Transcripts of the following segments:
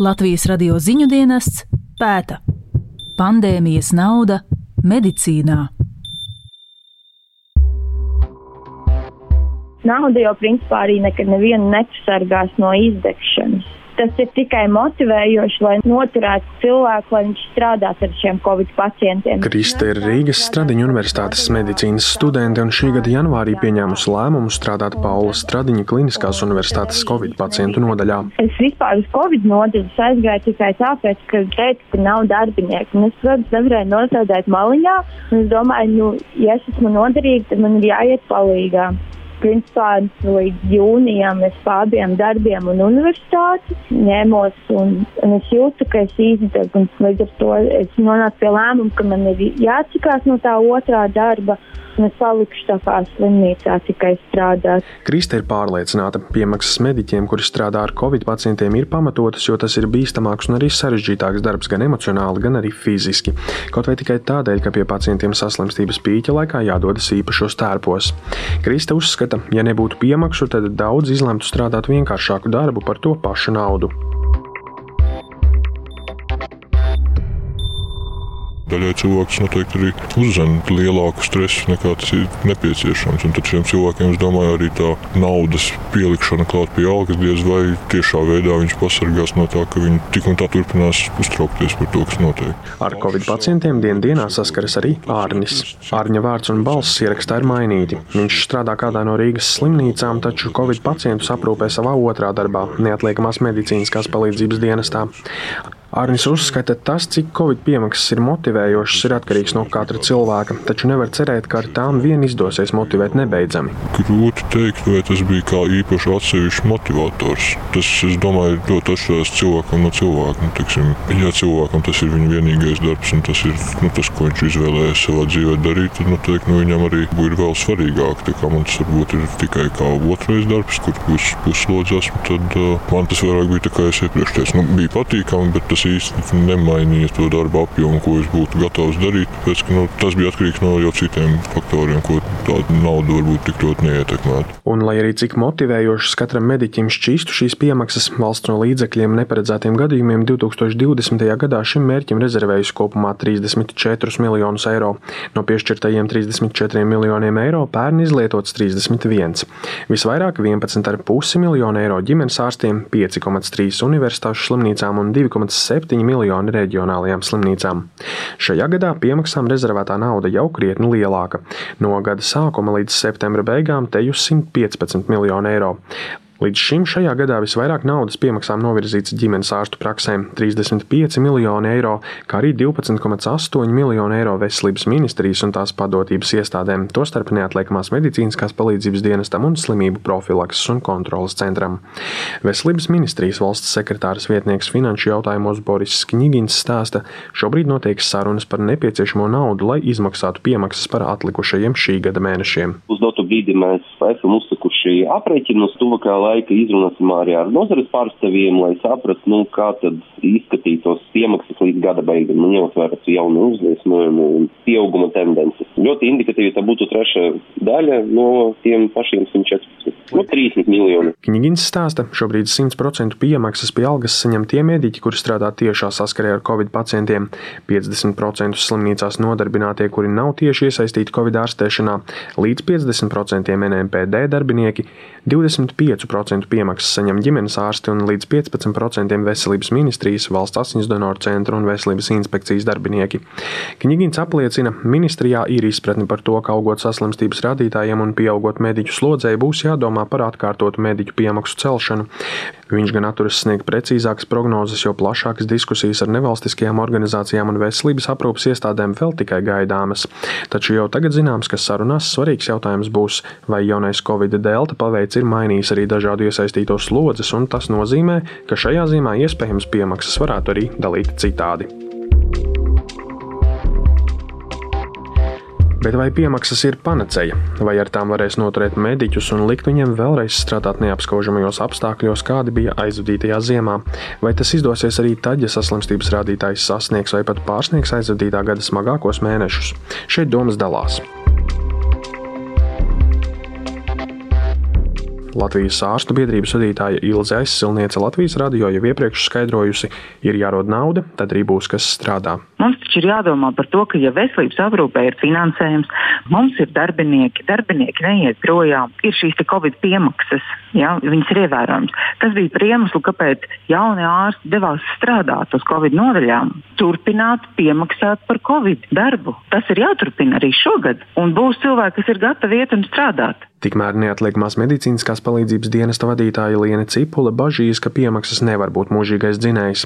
Latvijas radio ziņu dienests pēta pandēmijas nauda medicīnā. Nauda jau principā arī nekad nevienu nepasargās no izdegšanas tas ir tikai motivējoši, lai noturētu cilvēku, lai viņš strādātu ar šiem covid pacientiem. Krista ir Rīgas Stradiņa Universitātes medicīnas studente un šī gada janvārī pieņēmusi lēmumu strādāt Paula Stradiņa Kliniskās universitātes covid pacientu nodaļā. Es vispār uz covid nodaļas aizgāju tikai tāpēc, ka teicu, ka nav darbinieku. Es, protams, nevarēju nosēdēt maliņā, un es domāju, nu, ja es esmu noderīga, tad man ir jāiet palīgā principā līdz jūnijam es pārbiem darbiem un universitāti ņēmos un, un es jūtu, ka es izdegu un līdz ar to es nonācu pie lēmuma, ka man ir jāatsakās no tā otrā darba un es palikšu tā kā slimnīcā tikai strādāt. Krista ir pārliecināta, ka piemaksas mediķiem, kuri strādā ar covid pacientiem, ir pamatotas, jo tas ir bīstamāks un arī sarežģītāks darbs gan emocionāli, gan arī fiziski. Kaut vai tikai tādēļ, ka pie pacientiem saslimstības pīķa laikā jādodas īpašos tērpos. Krista uzskata, ja nebūtu piemaksu, tad daudz izlemtu strādāt vienkāršāku darbu par to pašu naudu. Daļai cilvēks noteikti arī uzzina lielāku stresu nekā tas ir nepieciešams. Un tad šiem cilvēkiem, es domāju, arī tā naudas pielikšana klāt pie algas diez vai tiešā veidā viņš pasargās no tā, ka viņi tik un tā turpinās uztraukties par to, kas notiek. Ar covid pacientiem dienas dienā saskaras arī Ārnis. Ārņa vārds un balss ierakstā ir mainīti. Viņš strādā kādā no Rīgas slimnīcām, taču covid pacientus aprūpē savā otrā darbā, neatliekamās medicīniskās palīdzības dienestā. Arnis uzskata, ka tas, cik covid piemaksas ir motivējošas, ir atkarīgs no katra cilvēka, taču nevar cerēt, ka ar tām vien izdosies motivēt nebeidzami. Grūti teikt, vai tas bija kā īpaši atsevišķs motivators. Tas, es domāju, ļoti atšķirās cilvēkam no cilvēka. Nu, tiksim, ja cilvēkam tas ir viņa vienīgais darbs un tas ir nu, tas, ko viņš izvēlējies savā dzīvē darīt, tad noteikti nu, viņam arī ir vēl svarīgāk. Man tas varbūt ir tikai kā otrais darbs, kur pus, puslodzes esmu. Tad uh, man tas vairāk bija tā kā es iepriekš teicu, nu, bija patīkami, bet tas tas īsti nemainīja to darba apjomu, ko es būtu gatavs darīt. Pēc, ka, nu, tas bija atkarīgs no jau citiem faktoriem, ko tāda nauda varbūt tik ļoti neietekmētu. Un, lai arī cik motivējošas katram mediķim šķīstu šīs piemaksas valsts no līdzekļiem neparedzētiem gadījumiem, 2020. gadā šim mērķim rezervējusi kopumā 34 miljonus eiro. No piešķirtajiem 34 miljoniem eiro pērn izlietots 31. Visvairāk 11,5 miljonu eiro ģimenes ārstiem, 5,3 universitāšu slimnīcām un 2,7 7 miljoni reģionālajām slimnīcām. Šajā gadā piemaksām rezervētā nauda jau krietni lielāka. No gada sākuma līdz septembra beigām te jau 115 miljoni eiro. Līdz šim šajā gadā visvairāk naudas piemaksām novirzīts ģimenes ārstu praksēm - 35 miljoni eiro, kā arī 12,8 miljoni eiro veselības ministrijas un tās padotības iestādēm, tostarp neatliekamās medicīniskās palīdzības dienestam un slimību profilakses un kontrolas centram. Veselības ministrijas valsts sekretāras vietnieks finanšu jautājumos Boris Kņigins stāsta, šobrīd notiek sarunas par nepieciešamo naudu, lai izmaksātu piemaksas par atlikušajiem šī gada mēnešiem. Uz dotu brīdi mēs esam uzsakuši aprēķinus tuvākā laikā laika izrunāsim arī ar nozares pārstāvjiem, lai saprastu, nu, kā tad izskatītos iemaksas līdz gada beigām, nu, ņemot jaunu uzliesmojumu un pieauguma tendences. Ļoti indikatīvi tā būtu trešā daļa no tiem pašiem 114. No 30 miljoni. Knigins stāsta, šobrīd 100% piemaksas pie algas saņem tie mediķi, kuri strādā tiešā saskarē ar covid pacientiem, 50% slimnīcās nodarbinātie, kuri nav tieši iesaistīti covid ārstēšanā, līdz 50% NMPD darbinieki, 25% piemaksas saņem ģimenes ārsti un līdz 15% veselības ministrijas, valsts asiņas donoru centra un veselības inspekcijas darbinieki. Knigins apliecina, ministrijā ir izpratne par to, ka augot saslimstības rādītājiem un pieaugot mediķu slodzei būs jādomā par atkārtotu mediķu piemaksu celšanu. Viņš gan atturas sniegt precīzākas prognozes, jo plašākas diskusijas ar nevalstiskajām organizācijām un veselības aprūpas iestādēm vēl tikai gaidāmas. Taču jau tagad zināms, ka sarunās svarīgs jautājums būs, vai jaunais Covid delta paveids ir mainījis arī dažādu iesaistīto slodzes, un tas nozīmē, ka šajā zīmē iespējams piemaksas varētu arī dalīt citādi. Bet vai piemaksas ir panacēja, vai ar tām varēs noturēt mediķus un likt viņiem vēlreiz strādāt neapskaužamajos apstākļos, kādi bija aizvadītajā ziemā? Vai tas izdosies arī tad, ja saslimstības rādītājs sasniegs vai pat pārsniegs aizvadītā gada smagākos mēnešus? Šeit domas dalās. Latvijas ārstu biedrības vadītāja Ilze Aizsilniece Latvijas radio jau iepriekš skaidrojusi, ir jārod nauda, tad arī būs kas strādā. Mums taču ir jādomā par to, ka, ja veselības aprūpē ir finansējums, mums ir darbinieki, darbinieki neiet projām, ir šīs Covid piemaksas, ja, viņas ir ievērojamas. Tas bija par iemeslu, kāpēc jaunie ārsti devās strādāt uz Covid nodaļām, turpināt piemaksāt par Covid darbu. Tas ir jāturpina arī šogad, un būs cilvēki, kas ir gatavi iet un strādāt. Tikmēr neatliekamās medicīniskās palīdzības dienesta vadītāja Liene Cipule bažīs, ka piemaksas nevar būt mūžīgais dzinējs.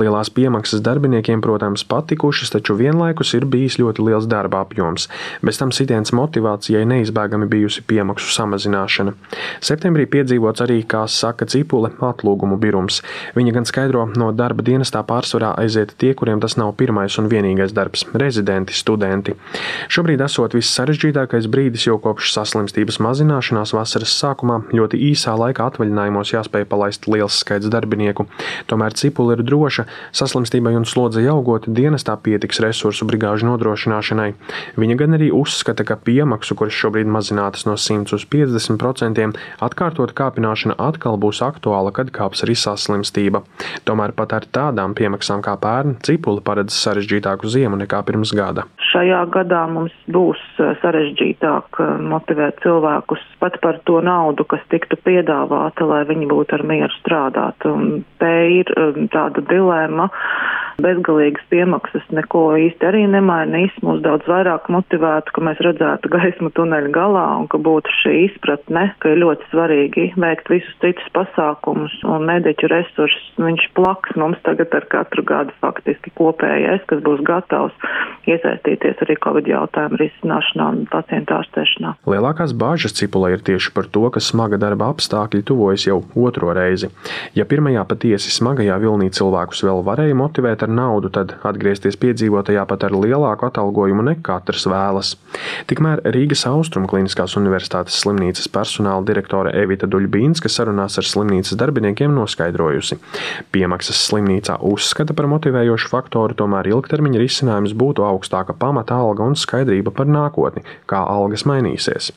Lielās piemaksas darbiniekiem, protams, patikušas, taču vienlaikus ir bijis ļoti liels darba apjoms. Bez tam sitiens motivācijai neizbēgami bijusi piemaksu samazināšana. Septembrī piedzīvots arī, kā saka Cipule, atlūgumu birums. Viņa gan skaidro, no darba dienestā pārsvarā aiziet tie, kuriem tas nav pirmais un vienīgais darbs - rezidenti, studenti. Šobrīd esot viss sarežģītākais brīdis, jo kopš saslimstības mazināšanas mazināšanās vasaras sākumā ļoti īsā laikā atvaļinājumos jāspēj palaist liels skaits darbinieku. Tomēr cipula ir droša, saslimstībai un slodzei augot, dienestā pietiks resursu brigāžu nodrošināšanai. Viņa gan arī uzskata, ka piemaksu, kuras šobrīd mazinātas no 100 uz 50%, atkārtot kāpināšana atkal būs aktuāla, kad kāps arī saslimstība. Tomēr pat ar tādām piemaksām kā pērn, cipula paredz sarežģītāku ziemu nekā pirms gada. Šajā gadā mums būs eh, sarežģītāk eh, motivēt cilvēku cilvēkus pat par to naudu, kas tiktu piedāvāta, lai viņi būtu ar mieru strādāt. Un te ir um, tāda dilēma. Bezgalīgas piemaksas neko īsti arī nemainīs. Mūs daudz vairāk motivētu, ka mēs redzētu gaismu tuneļa galā un ka būtu šī izpratne, ka ir ļoti svarīgi veikt visus citus pasākumus un mediķu resursus. Viņš plaks mums tagad ar katru gadu faktiski kopējais, kas būs gatavs iesaistīties arī Covid jautājumu risināšanā un pacientu ārstēšanā. Lielākās bāžas Cipulē ir tieši par to, ka smaga darba apstākļi tuvojas jau otro reizi. Ja pirmajā patiesi smagajā vilnī cilvēkus vēl varēja motivēt ar naudu, tad atgriezties piedzīvotajā pat ar lielāku atalgojumu nekā katrs vēlas. Tikmēr Rīgas Austrum Kliniskās Universitātes slimnīcas personāla direktore Evita Duļbīnska sarunās ar slimnīcas darbiniekiem noskaidrojusi. Piemaksas slimnīcā uzskata par motivējošu faktoru, tomēr ilgtermiņa risinājums būtu augstāka pamata alga un skaidrība par nākotni, kā algas mainīsies.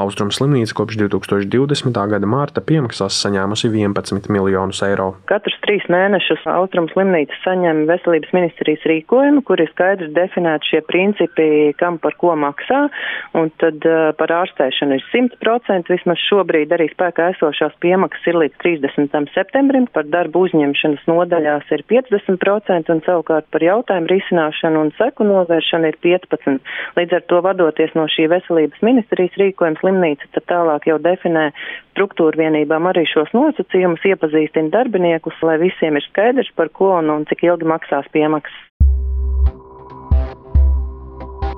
Austrum slimnīca kopš 2020. gada mārta piemaksās saņēmusi 11 miljonus eiro. Katrus trīs mēnešus Austrum slimnīca saņem veselības ministrijas rīkojumu, kur ir skaidri definēti šie principi, kam par ko maksā, un tad uh, par ārstēšanu ir 100%, vismaz šobrīd arī spēkā esošās piemaksas ir līdz 30. septembrim, par darbu uzņemšanas nodaļās ir 50%, un savukārt par jautājumu risināšanu un seku novēršanu ir 15%. Līdz ar to vadoties no šī veselības ministrijas rīkojuma slimnīca tad tālāk jau definē struktūra vienībām arī šos nosacījumus, iepazīstina darbiniekus, lai visiem ir skaidrs, par ko un, un cik ilgi maksās piemaksas.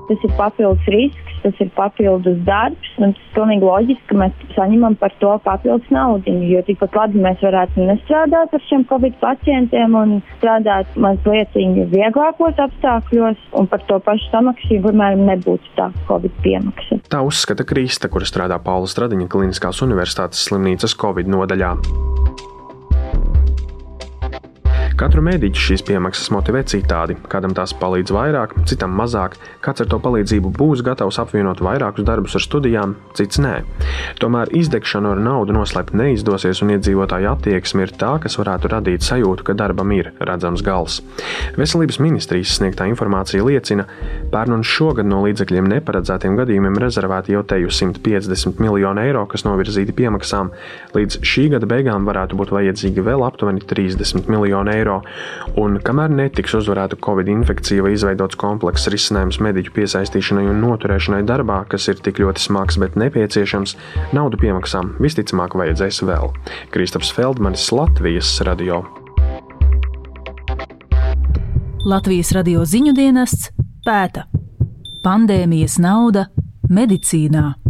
Tas ir papildus risks, tas ir papildus darbs, un tas ir pilnīgi loģiski, ka mēs saņemam par to papildus naudu. Jo tikpat labi mēs varētu nestrādāt ar šiem covid pacientiem un strādāt mazliet vieglākos apstākļos, un par to pašu samaksu, piemēram, nebūtu tā covid piemaksa. Tā uzskata Krista, kura strādā Paula Stradiņa Kliniskās Universitātes slimnīcas covid nodaļā. Katru mēdīķu šīs piemaksas motivē citādi. Kādam tās palīdz vairāk, citam mazāk. Kāds ar to palīdzību būs gatavs apvienot vairākus darbus ar studijām, cits nē. Tomēr izdegšanu ar naudu noslēpt neizdosies, un iedzīvotāju attieksme ir tā, kas varētu radīt sajūtu, ka darbam ir redzams gals. Veselības ministrijas sniegtā informācija liecina, pērn un šogad no līdzekļiem neparedzētiem gadījumiem rezervēti jau teju 150 miljonu eiro, kas novirzīti piemaksām. Līdz šī gada beigām varētu būt vajadzīgi vēl aptuveni 30 miljoni eiro eiro. Un kamēr netiks uzvarēta Covid infekcija vai izveidots komplekss risinājums mediķu piesaistīšanai un noturēšanai darbā, kas ir tik ļoti smags, bet nepieciešams, naudu piemaksām visticamāk vajadzēs vēl. Kristaps Feldmanis, Latvijas radio. Latvijas radio ziņu dienests pēta pandēmijas nauda medicīnā.